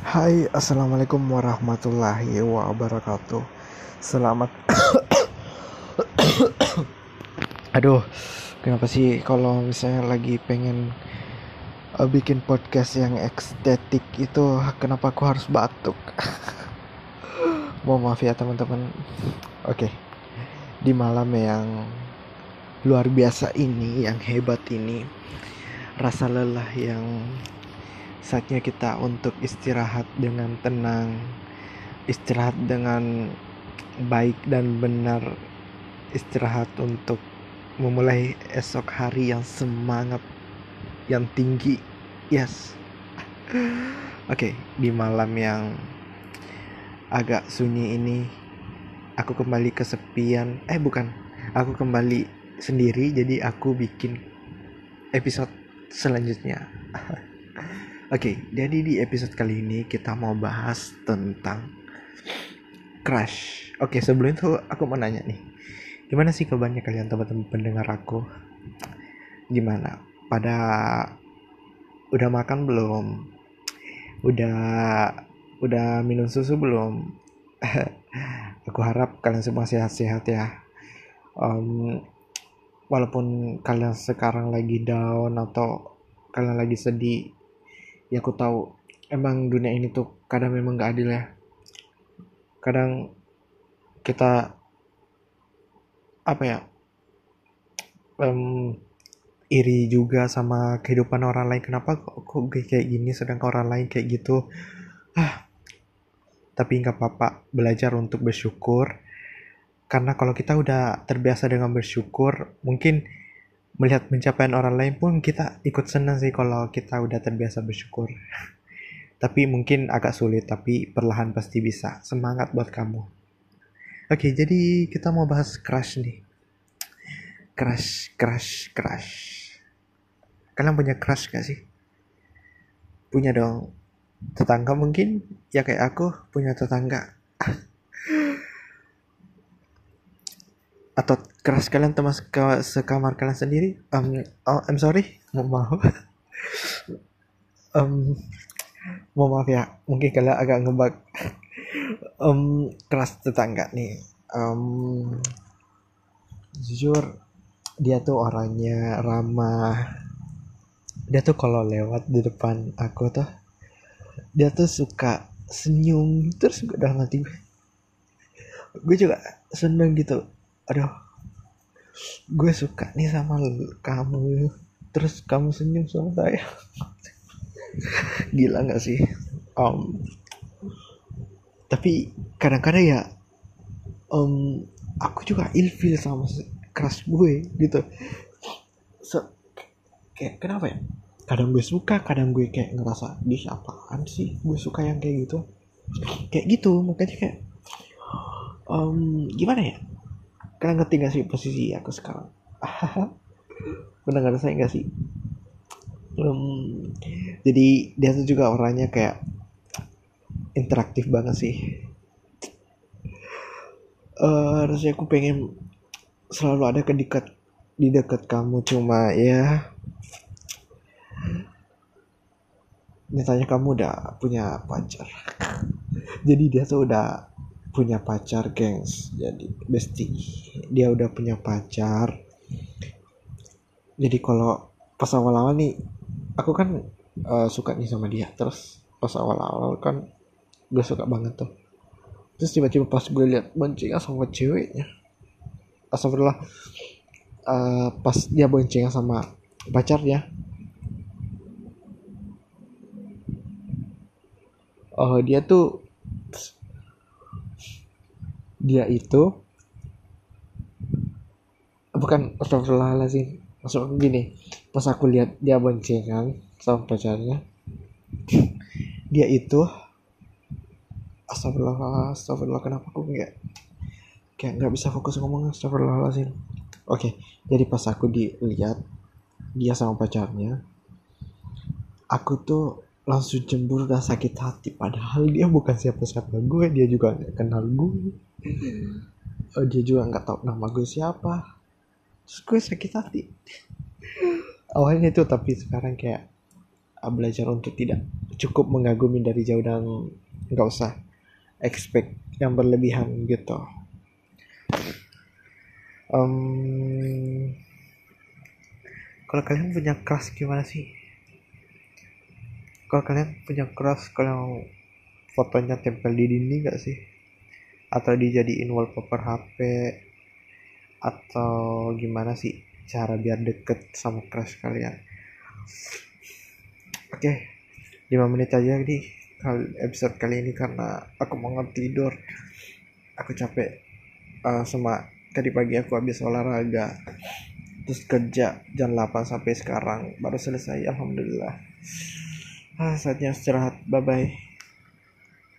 Hai, assalamualaikum warahmatullahi wabarakatuh. Selamat. Aduh, kenapa sih kalau misalnya lagi pengen uh, bikin podcast yang estetik itu, kenapa aku harus batuk? Mohon maaf ya teman-teman. Oke, di malam yang luar biasa ini, yang hebat ini, rasa lelah yang saatnya kita untuk istirahat dengan tenang istirahat dengan baik dan benar istirahat untuk memulai esok hari yang semangat yang tinggi. Yes. Oke okay, di malam yang agak sunyi ini aku kembali kesepian. Eh bukan. Aku kembali sendiri jadi aku bikin episode selanjutnya Oke, jadi di episode kali ini kita mau bahas tentang crush. Oke, sebelum itu aku mau nanya nih. Gimana sih kabarnya kalian teman-teman pendengar aku? Gimana? Pada udah makan belum? Udah udah minum susu belum? aku harap kalian semua sehat-sehat ya. Um, walaupun kalian sekarang lagi down atau kalian lagi sedih ya aku tahu. Emang dunia ini tuh kadang memang gak adil ya. Kadang kita apa ya um, iri juga sama kehidupan orang lain. Kenapa kok, kok kayak gini sedangkan orang lain kayak gitu? Ah tapi nggak apa-apa. Belajar untuk bersyukur. Karena kalau kita udah terbiasa dengan bersyukur mungkin melihat pencapaian orang lain pun kita ikut senang sih kalau kita udah terbiasa bersyukur. tapi mungkin agak sulit, tapi perlahan pasti bisa. Semangat buat kamu. Oke, jadi kita mau bahas crush nih. Crush, crush, crush. Kalian punya crush gak sih? Punya dong. Tetangga mungkin? Ya kayak aku punya tetangga. atau keras kalian teman sekamar kalian sendiri um, oh, I'm sorry mau maaf. Um, mau maaf ya mungkin kalian agak ngebak um, keras tetangga nih. Um, jujur dia tuh orangnya ramah. Dia tuh kalau lewat di depan aku tuh dia tuh suka senyum terus gue dalam hati gue juga seneng gitu aduh. Gue suka nih sama kamu. Terus kamu senyum sama saya. Gila nggak sih? Um, tapi kadang-kadang ya um, aku juga ilfil sama keras gue gitu. So, kayak kenapa ya? Kadang gue suka kadang gue kayak ngerasa di apaan sih? Gue suka yang kayak gitu. Kayak gitu makanya kayak um, gimana ya kalian ngerti gak sih posisi aku sekarang? Pernah saya gak sih? Um, jadi dia tuh juga orangnya kayak interaktif banget sih. Uh, rasanya aku pengen selalu ada ke dekat di dekat kamu cuma ya nyatanya kamu udah punya pacar. Jadi dia tuh udah punya pacar gengs. Jadi bestie. Dia udah punya pacar. Jadi kalau pas awal-awal nih aku kan uh, suka nih sama dia. Terus pas awal-awal kan gue suka banget tuh. Terus tiba-tiba pas gue lihat boncengan sama ceweknya astagfirullah uh, pas dia boncengan sama pacarnya oh dia tuh dia itu bukan astagfirullahaladzim. Maksud aku gini pas aku lihat dia boncengan sama pacarnya dia itu astagfirullah astagfirullah kenapa aku nggak kayak nggak bisa fokus ngomong astagfirullahaladzim? Oke jadi pas aku dilihat dia sama pacarnya aku tuh langsung cemburu dan sakit hati. Padahal dia bukan siapa-siapa gue dia juga gak kenal gue oh, dia juga nggak tahu nama gue siapa. Terus gue sakit hati. Awalnya itu tapi sekarang kayak uh, belajar untuk tidak cukup mengagumi dari jauh dan nggak usah expect yang berlebihan gitu. Um, kalau kalian punya crush gimana sih? Kalau kalian punya crush kalau fotonya tempel di dinding gak sih atau dijadiin wallpaper HP atau gimana sih cara biar deket sama crush kalian? Oke okay, 5 menit aja nih episode kali ini karena aku mau tidur. Aku capek uh, sama tadi pagi aku habis olahraga terus kerja jam 8 sampai sekarang baru selesai alhamdulillah. Ah, saatnya istirahat bye bye